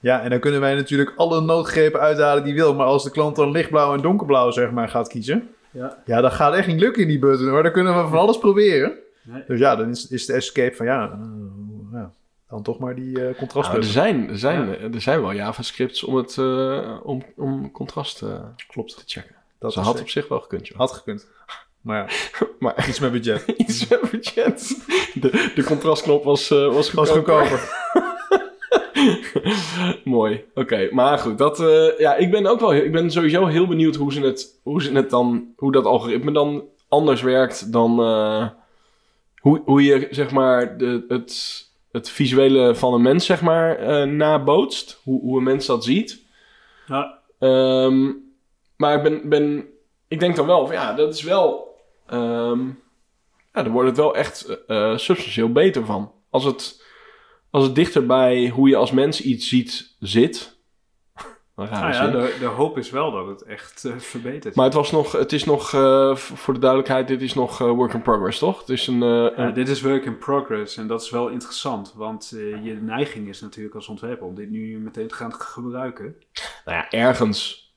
Ja, en dan kunnen wij natuurlijk alle noodgrepen uithalen die wil, maar als de klant dan lichtblauw en donkerblauw zeg maar gaat kiezen, Ja. ja, dat gaat echt niet lukken in die button hoor, dan kunnen we van alles proberen. Nee. Dus ja, dan is, is de escape van ja, eh, ja dan toch maar die eh Nou, er, zijn, er, zijn, er zijn wel JavaScripts om, het, eh, om, om contrast eh, Klopt. te checken. Dat Ze had zeker- op zich wel gekund, joh. had gekund. Maar ja, (laughs) Maar iets met budget. (laughs) iets met budget. De, de contrastknop was, eh was Was goedkoper. (laughs) (laughs) Mooi. Oké, maar goed. Dat, eh, ja, ik ben ook wel. Ik ben sowieso heel benieuwd hoe ze het, hoe ze het dan, hoe dat algoritme dan anders werkt dan eh, hoe, hoe je zeg maar de, het, het visuele van een mens zeg maar eh, nabootst, hoe, hoe een mens dat ziet. Ja, Ehm, maar ik ben, ben, ik denk dan wel van ja, dat is wel, ehm, ja, daar wordt het wel echt substantieel beter van. Als het, als het dichter bij hoe je als mens iets ziet zit. (laughs) Nou ja de, de hoop is wel dat het echt eh, verbetert. Maar het was nog, het is nog, eh, voor de duidelijkheid, dit is nog eh, work in progress, toch? Het is een, Ja, dit is work in progress en dat is wel interessant, want je neiging is natuurlijk als ontwerper om dit nu meteen te gaan gebruiken. nou ja, ergens.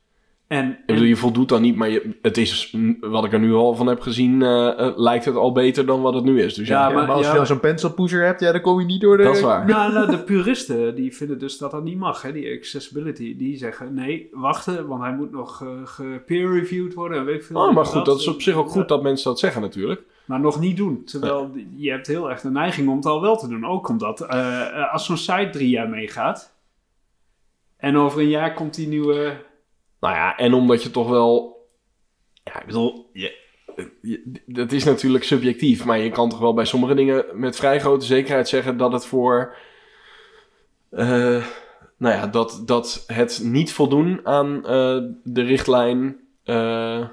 En, Ik bedoel, je voldoet dan niet, maar je, het is, wat ik er nu al van heb gezien, eh, eh, lijkt het al beter dan wat het nu is. Dus ja, Ja, Ja, maar- maar als ja, je dan zo'n pencil pusher hebt, ja, dan kom je niet door de... dat is waar. Nou, nou, de puristen die vinden dus dat dat niet mag. Hè? Die accessibility, die zeggen nee, wachten, want hij moet nog eh, gepeer-reviewed worden. En weet ik veel. Oh, maar goed, dat is op zich ook Ja, goed dat mensen dat zeggen natuurlijk. Maar nog niet doen. Terwijl je hebt heel erg de neiging om het al wel te doen. Ook omdat als zo'n site drie jaar meegaat en over een jaar komt die nieuwe... Nou ja, en omdat je toch wel... Ja, ik bedoel, je, je- dat is natuurlijk subjectief, maar je kan toch wel bij sommige dingen met vrij grote zekerheid zeggen dat het voor... eh, nou ja, dat, dat het niet voldoen aan eh, de richtlijn eh,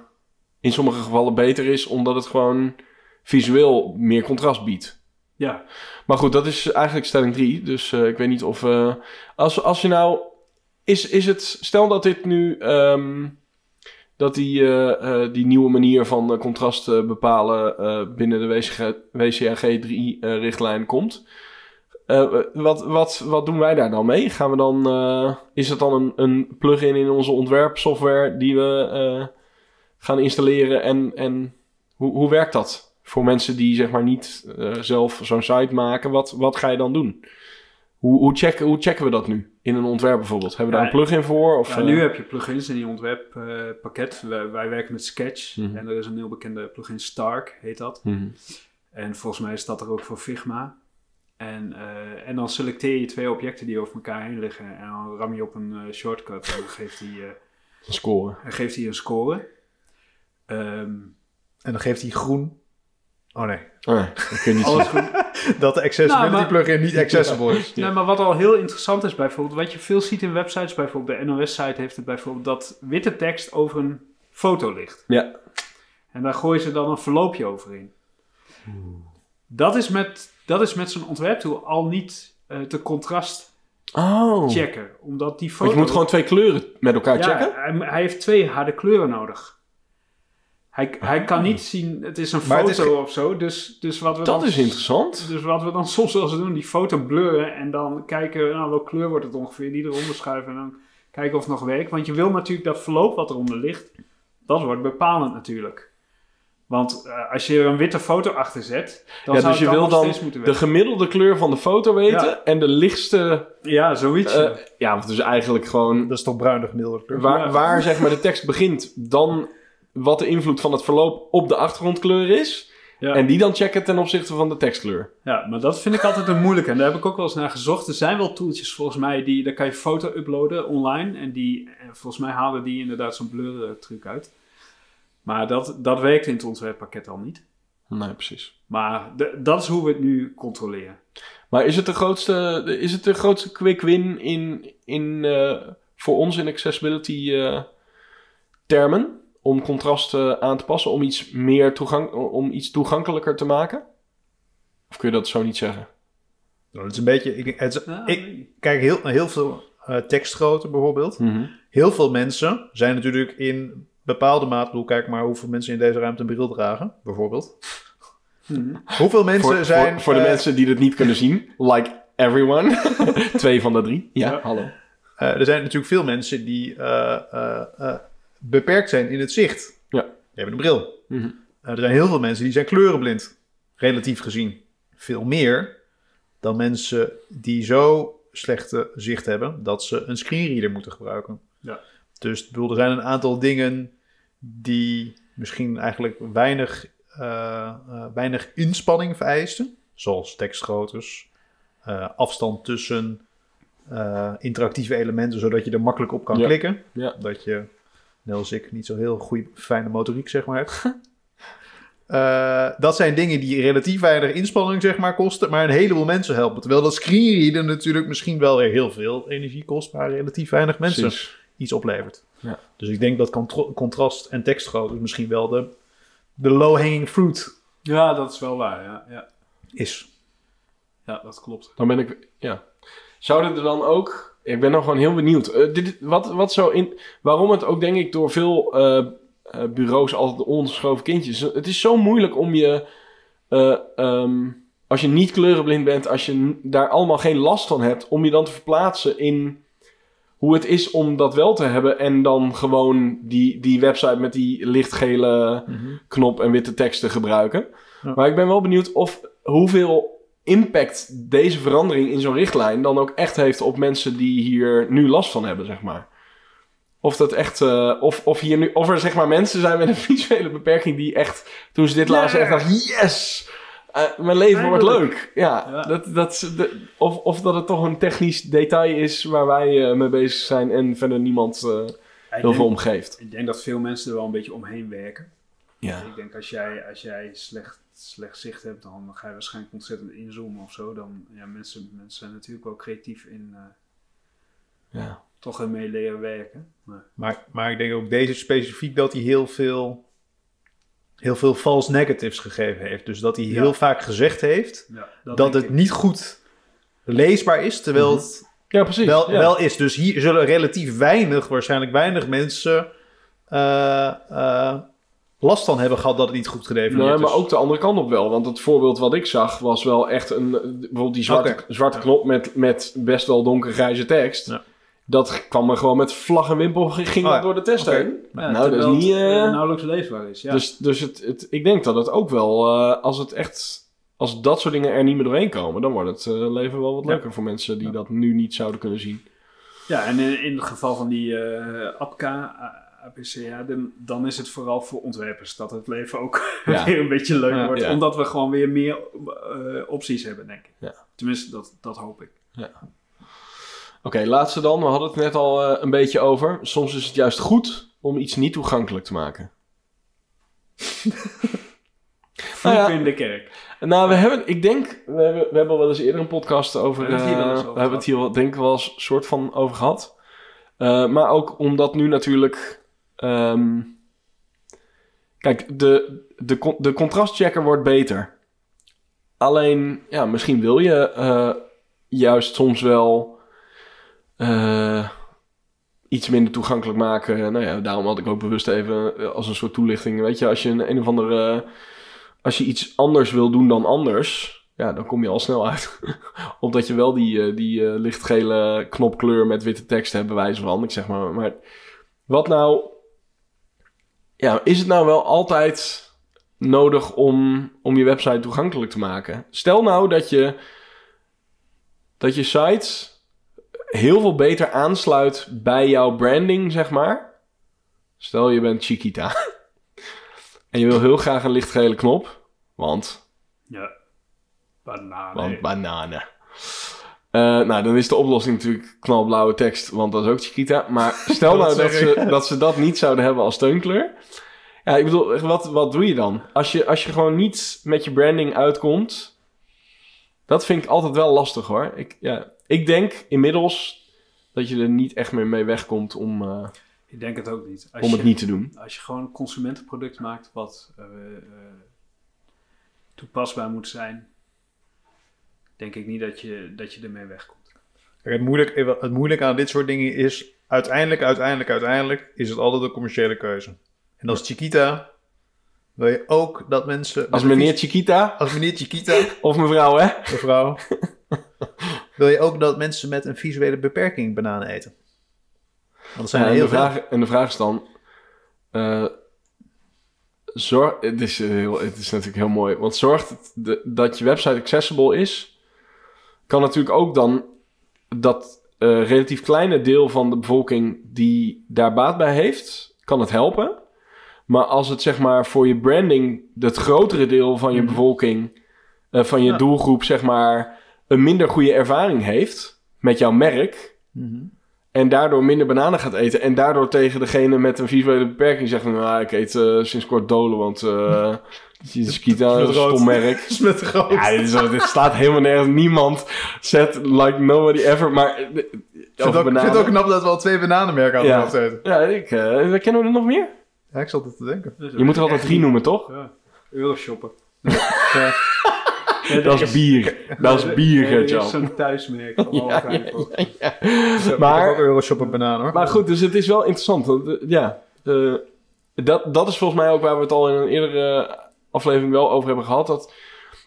in sommige gevallen beter is, omdat het gewoon visueel meer contrast biedt. Ja, Maar goed, dat is eigenlijk stelling 3. Dus ik weet niet of. als, als je nou. Is, is het. Stel dat dit nu. ehm, dat die, eh, eh, die nieuwe manier van eh, contrast bepalen. binnen de WCG, WCAG 3-richtlijn komt. Wat, wat, wat doen wij daar dan mee? Gaan we dan. is het dan een, een plugin in onze ontwerpsoftware. die we gaan installeren? En, en hoe, hoe werkt dat? Voor mensen die zeg maar niet zelf zo'n site maken, wat, wat ga je dan doen? Hoe, hoe, checken, hoe checken we dat nu? In een ontwerp bijvoorbeeld. Hebben we daar Ja, een plugin voor? Of, ja, eh, nu heb je plugins in die ontwerppakket. wij, wij werken met Sketch Mhm. en er is een heel bekende plugin Stark, heet dat. mhm. En volgens mij is dat er ook voor Figma. En, eh, en dan selecteer je twee objecten die over elkaar heen liggen. En dan ram je op een eh, shortcut en dan geeft hij eh, Een score. dan geeft hij een score. Ehm, En dan geeft hij groen. Oh nee, Oh, nee, dat kun je niet (laughs) alles zien. goed. dat de accessibility Nou, maar- plugin niet accessible is. Nee, maar wat al heel interessant is bijvoorbeeld, wat je veel ziet in websites, bijvoorbeeld de NOS-site heeft het bijvoorbeeld, dat witte tekst over een foto ligt. Ja. En daar gooien ze dan een verloopje overheen. Dat is met, dat is met zo'n ontwerptool al niet eh, te contrast Oh. checken. Omdat die foto... Want je moet gewoon twee kleuren met elkaar ja, checken? Hij, hij heeft twee harde kleuren nodig. Hij, hij kan niet zien, het is een Maar het is foto of zo, dus, dus wat we Dat dan... is interessant. Dus wat we dan (laughs) soms wel eens doen, die foto blurren en dan kijken, nou, welke kleur wordt het ongeveer, die eronder schuiven en dan kijken of het nog werkt. Want je wil natuurlijk dat verloop wat eronder ligt, dat wordt bepalend natuurlijk. Want eh, als je er een witte foto achter zet, dan Ja, zou dus je het wil nog dan steeds moeten de gemiddelde kleur van de foto weten Ja. en de lichtste... Ja, zoiets. eh, ja, want dus eigenlijk gewoon Dat is toch bruin de gemiddelde kleur? waar, Ja. waar zeg maar de tekst begint, dan wat de invloed van het verloop op de achtergrondkleur is. ja. En die dan checken ten opzichte van de tekstkleur. ja, maar dat vind ik altijd een moeilijke. En daar heb ik ook wel eens naar gezocht. Er zijn wel tooltjes volgens mij, die, daar kan je foto uploaden online. En die, eh, volgens mij halen die inderdaad zo'n blur truc uit. Maar dat, dat werkt in het ontwerppakket al niet. Nee, precies. Maar de- dat is hoe we het nu controleren. Maar is het de grootste, is het de grootste quick win in, in, eh, voor ons in accessibility eh, termen? Om contrast eh, aan te passen, om iets, meer toegang, om iets toegankelijker te maken? Of kun je dat zo niet zeggen? Nou, dat is een beetje... Ik, het is- Ja, ik nee. kijk heel, naar heel veel eh, tekstgrootte bijvoorbeeld. Heel veel mensen zijn natuurlijk in bepaalde mate... Bedoel, kijk maar hoeveel mensen in deze ruimte een bril dragen, bijvoorbeeld. Hm. Hoeveel mensen Voor, zijn... voor, voor de eh, mensen die dit niet kunnen zien, like everyone. (laughs) Twee van de drie. Ja, Ja. hallo. eh, er zijn natuurlijk veel mensen die eh, eh, eh, beperkt zijn in het zicht. Ja. Die hebben een bril. Mhm. Er zijn heel veel mensen die zijn kleurenblind, relatief gezien. Veel meer dan mensen die zo slechte zicht hebben dat ze een screenreader moeten gebruiken. Ja. Dus bedoel, er zijn een aantal dingen die misschien eigenlijk weinig, eh, eh, weinig inspanning vereisten, zoals tekstgroottes, eh, afstand tussen interactieve elementen, zodat je er makkelijk op kan Ja. klikken. Ja. Dat je, net als ik, niet zo heel goede, fijne motoriek, zeg maar. (laughs) Eh, dat zijn dingen die relatief weinig inspanning zeg maar, kosten, maar een heleboel mensen helpen. Terwijl dat screenreaden natuurlijk misschien wel weer heel veel energie kost, maar relatief weinig mensen Precies. iets oplevert. Ja. Dus ik denk dat contrast en tekstgrootte misschien wel de, de low-hanging fruit Ja, dat is wel waar. Ja, ja. is. ja dat klopt. Dan ben ik, ja. Zouden er dan ook, ik ben nog gewoon heel benieuwd. Eh, dit, wat, wat zo in, waarom het ook denk ik door veel eh, eh, bureaus altijd ongeschoven kindjes. Het is zo moeilijk om je, eh, ehm, als je niet kleurenblind bent, als je daar allemaal geen last van hebt, om je dan te verplaatsen in hoe het is om dat wel te hebben en dan gewoon die, die website met die lichtgele knop en witte tekst te gebruiken. Ja. Maar ik ben wel benieuwd of hoeveel impact deze verandering in zo'n richtlijn dan ook echt heeft op mensen die hier nu last van hebben, zeg maar. Of dat echt, eh, of, of hier nu, of er zeg maar mensen zijn met een (laughs) visuele beperking die echt, toen ze dit lazen, echt dachten, yes! Eh, mijn leven wordt leuk. Ja, Ja. Dat, dat, of, of dat het toch een technisch detail is waar wij eh, mee bezig zijn en verder niemand Ja, ik, heel veel om geeft. ik denk dat veel mensen er wel een beetje omheen werken. Ja. Ik denk als jij, als jij slecht, slecht zicht hebt, dan ga je waarschijnlijk ontzettend inzoomen of zo. Dan, ja, mensen, mensen zijn natuurlijk wel creatief in eh, ja. toch ermee leren werken. Maar, Maar, maar ik denk ook deze specifiek dat hij heel veel, heel veel false negatives gegeven heeft. Dus dat hij Ja. heel vaak gezegd heeft ja, dat, denk het ik. niet goed leesbaar is, terwijl Mhm. het Ja, precies. wel, ja. wel is. Dus hier zullen relatief weinig, waarschijnlijk weinig mensen eh, eh, last van hebben gehad dat het niet goed gedefinieerd Nee, is. maar ook de andere kant op wel. Want het voorbeeld wat ik zag was wel echt een... Bijvoorbeeld die zwarte, zwarte Ja. knop met, met best wel donkergrijze tekst. Ja. Dat kwam er gewoon met vlag en wimpel, ging Oh ja. door de test heen. Ja, nou, dat is niet... eh, nauwelijks leesbaar is. Ja. Dus, dus het, het, ik denk dat het ook wel... eh, als het echt... Als dat soort dingen er niet meer doorheen komen... dan wordt het leven wel wat Ja. leuker voor mensen die Ja. dat nu niet zouden kunnen zien. Ja, en in, in het geval van die eh APCA, A- APC, ja, dan, dan is het vooral voor ontwerpers dat het leven ook (laughs) Ja. weer een beetje leuk Ja. wordt. Ja. Omdat we gewoon weer meer eh, opties hebben, denk ik. Tenminste, dat, dat hoop ik. Oké, laatste dan. We hadden het net al eh, een beetje over. Soms is het juist goed om iets niet toegankelijk te maken. (laughs) Vroeg ja. in de kerk. Nou, we hebben, ik denk, we hebben, we hebben wel eens eerder een podcast over. We hebben het hier wel eens eh, over we hebben het hier wel, denk ik wel eens soort van over gehad. Eh, maar ook omdat nu natuurlijk. Ehm, kijk, de, de, de contrastchecker wordt beter. Alleen, ja, misschien wil je eh, juist soms wel eh, iets minder toegankelijk maken. Nou ja, daarom had ik ook bewust even eh, als een soort toelichting. Weet je, als je een, een of andere als je iets anders wil doen dan anders, ja, dan kom je al snel uit. (laughs) Omdat je wel die, die lichtgele knopkleur met witte tekst hebt, bij wijze van. Ik zeg maar, maar wat nou... Ja, is het nou wel altijd nodig om, om je website toegankelijk te maken? Stel nou dat je, dat je site heel veel beter aansluit bij jouw branding, zeg maar. Stel je bent Chiquita. (laughs) En je wil heel graag een lichtgele knop. Want, Ja. Bananen. want bananen. Eh, nou, dan is de oplossing natuurlijk knalblauwe tekst, want dat is ook Chiquita. Maar (laughs) stel nou dat ze, dat ze dat niet zouden hebben als steunkleur. Ja, ik bedoel, wat, wat doe je dan? Als je, als je gewoon niet met je branding uitkomt, dat vind ik altijd wel lastig hoor. Ik, ja, ik denk inmiddels dat je er niet echt meer mee wegkomt om, eh, Ik denk het ook niet. Als om je, het niet te doen. Als je gewoon een consumentenproduct maakt wat eh, toepasbaar moet zijn, denk ik niet dat je, dat je ermee wegkomt. Kijk, het, moeilijk, het moeilijke aan dit soort dingen is... uiteindelijk, uiteindelijk, uiteindelijk... is het altijd een commerciële keuze. En als Chiquita... wil je ook dat mensen... Als meneer Chiquita Als meneer Chiquita, (laughs) of mevrouw hè? mevrouw... (laughs) wil je ook dat mensen met een visuele beperking bananen eten. Want er zijn Ja, er en, heel de veel. vraag, en de vraag is dan... eh, zorg, het, is heel, het is natuurlijk heel mooi. Want zorgt het de- dat je website accessible is... kan natuurlijk ook dan dat eh, relatief kleine deel van de bevolking die daar baat bij heeft, kan het helpen. Maar als het zeg maar voor je branding, het grotere deel van je Mhm. bevolking, eh, van je Ja. doelgroep, zeg maar, een minder goede ervaring heeft met jouw merk. En daardoor minder bananen gaat eten. En daardoor tegen degene met een visuele beperking zegt: Nou, ik eet eh, sinds kort dolen, want uh, (laughs) Is een stom merk. (laughs) Smet groot. Ja, dit, is, dit slaat helemaal nergens. Niemand zet like nobody ever. Maar eh, Ik vind, over ook, ik vind bananen. het ook knap dat we al twee bananenmerken aan Ja. de. Ja, ik, eh, kennen we er nog meer? Ja, ik zat het te denken. Je moet er altijd drie noemen, toch? Ja, Euroshoppen. (laughs) Ja. Dat is bier. Dat is bier, Dat is Gert-Jan. zo'n thuismerk. van Ja, Heijn. ja, Maar... Maar- ook Euroshop en banaan hoor. Maar goed, dus het is wel interessant. want, eh, ja, eh, dat, dat is volgens mij ook waar we het al in een eerdere aflevering wel over hebben gehad. Dat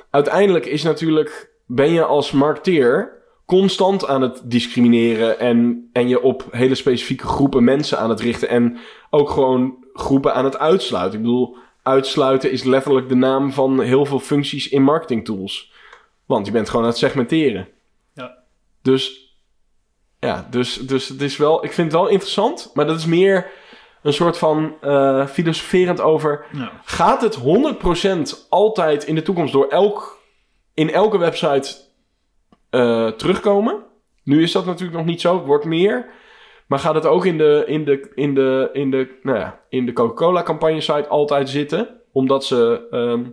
uiteindelijk is natuurlijk, ben je als marketeer constant aan het discrimineren en, en je op hele specifieke groepen mensen aan het richten. En ook gewoon groepen aan het uitsluiten. Ik bedoel, uitsluiten is letterlijk de naam van heel veel functies in marketing tools. Want je bent gewoon aan het segmenteren. Ja. Dus ja, dus, dus het is wel, ik vind het wel interessant, maar dat is meer een soort van eh, filosoferend over. Ja. Gaat het 100% altijd in de toekomst door elk, in elke website eh, terugkomen? Nu is dat natuurlijk nog niet zo, het wordt meer. Maar gaat het ook in de, in de, in de, in de, nou ja, in de Coca-Cola campagne site altijd zitten? Omdat ze ehm,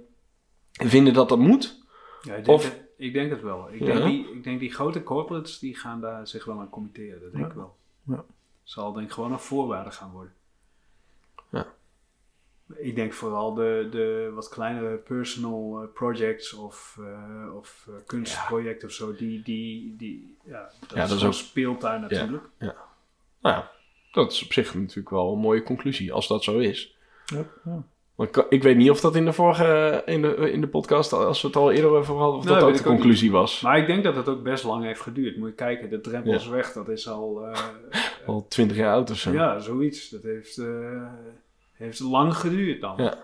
vinden dat dat moet? Ja, ik, denk Of- het, ik denk het wel. Ik, Ja. denk die, ik denk die grote corporates die gaan daar zich wel aan committeren. Dat denk Ja. ik wel. Ja. Zal denk ik gewoon een voorwaarde gaan worden. Ja. Ik denk vooral de, de wat kleinere personal eh, projects of, eh, of eh, kunstprojecten of zo, die, die, die ja, dat dat is ook- speeltuin natuurlijk. Nou ja, dat is op zich natuurlijk wel een mooie conclusie, als dat zo is. Ja. Ja. Want ik, weet niet of dat in de vorige, in de, in de podcast, als we het al eerder over hadden, of Nee, dat ook de ook conclusie was. Maar ik denk dat het ook best lang heeft geduurd. Moet je kijken, de drempels weg, dat is al... (laughs) Al twintig jaar oud of zo. Ja, zoiets. Dat heeft, heeft lang geduurd dan. Ja.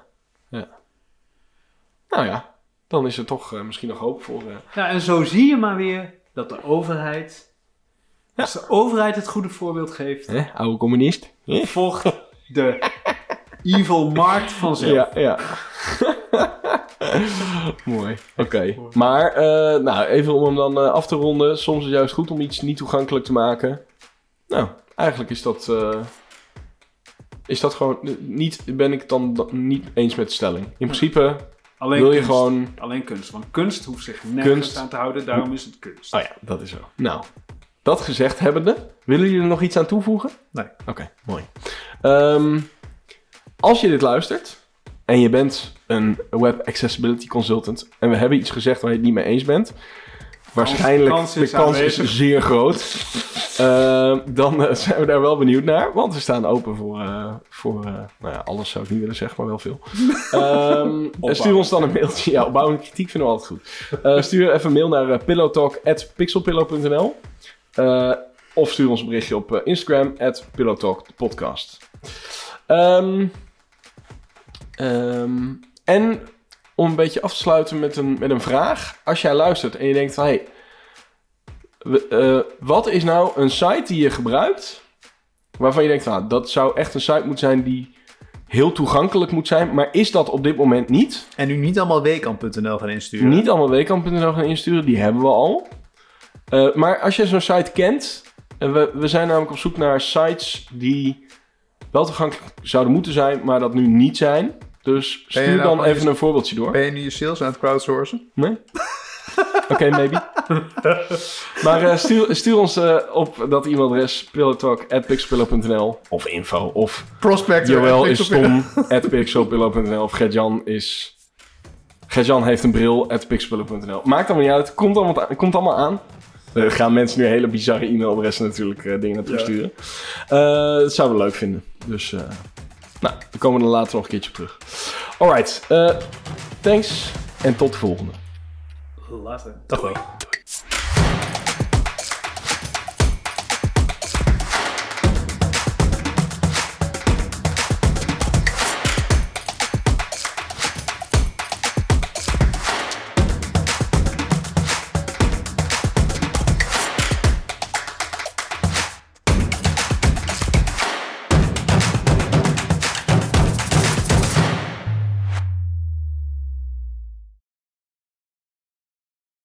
Nou ja, dan is er toch eh, misschien nog hoop voor. eh. Ja, en zo zie je maar weer dat de overheid, Ja. als de overheid het goede voorbeeld geeft, Hè, oude communist. Hè? volgt de evil markt vanzelf. Ja, ja. (laughs) Mooi. Oké. Maar, eh, nou, even om hem dan af te ronden. Soms is het juist goed om iets niet toegankelijk te maken. Nou, eigenlijk is dat... is dat gewoon... Niet, ben ik dan, niet eens met de stelling. In principe Alleen wil je kunst. gewoon... Alleen kunst. Want kunst hoeft zich nergens Kunst. aan te houden, daarom is het kunst. Oh ja, dat is zo. Nou, dat gezegd hebbende, willen jullie er nog iets aan toevoegen? Nee. Oké, mooi. Ehm, als je dit luistert en je bent een web accessibility consultant en we hebben iets gezegd waar je het niet mee eens bent, waarschijnlijk kans de kans is zeer groot. Ehm, dan eh, zijn we daar wel benieuwd naar, want we staan open voor, eh, voor eh, nou ja, alles zou ik niet willen zeggen, maar wel veel. (laughs) Ehm, stuur ons dan een mailtje. Ja, opbouwende kritiek vinden we altijd goed. Stuur even een mail naar pillowtalk.pixelpillow.nl of stuur ons een berichtje op Instagram, at Pillowtalk de podcast. Ehm, ehm, en om een beetje af te sluiten met een, met een vraag. Als jij luistert en je denkt van... Hey, eh, wat is nou een site die je gebruikt... waarvan je denkt van... nou, dat zou echt een site moeten zijn die heel toegankelijk moet zijn... maar is dat op dit moment niet... En nu niet allemaal weekend.nl gaan insturen. Niet allemaal weekend.nl gaan insturen, die hebben we al. Eh, maar als je zo'n site kent, en we, we zijn namelijk op zoek naar sites die wel toegankelijk zouden moeten zijn, maar dat nu niet zijn. Dus stuur nou dan even je- een voorbeeldje door. Ben je nu je sales aan het crowdsourcen? Nee? (laughs) Oké, maybe. maar eh, stuur, stuur ons eh, op dat e-mailadres pillowtalk.pixelpillow.nl of info of Prospect. Joël is stom at pixelpillow.nl of Gertjan is... Gertjan heeft een bril at pixelpillow.nl. Maakt allemaal niet uit. Komt allemaal, komt allemaal aan. Er gaan mensen nu hele bizarre e-mailadressen natuurlijk eh, dingen naartoe Ja. sturen. Eh, dat zouden we leuk vinden. Dus, eh, nou, daar komen we er later nog een keertje op terug. Alright, eh, thanks en tot de volgende. Later. Dag wel.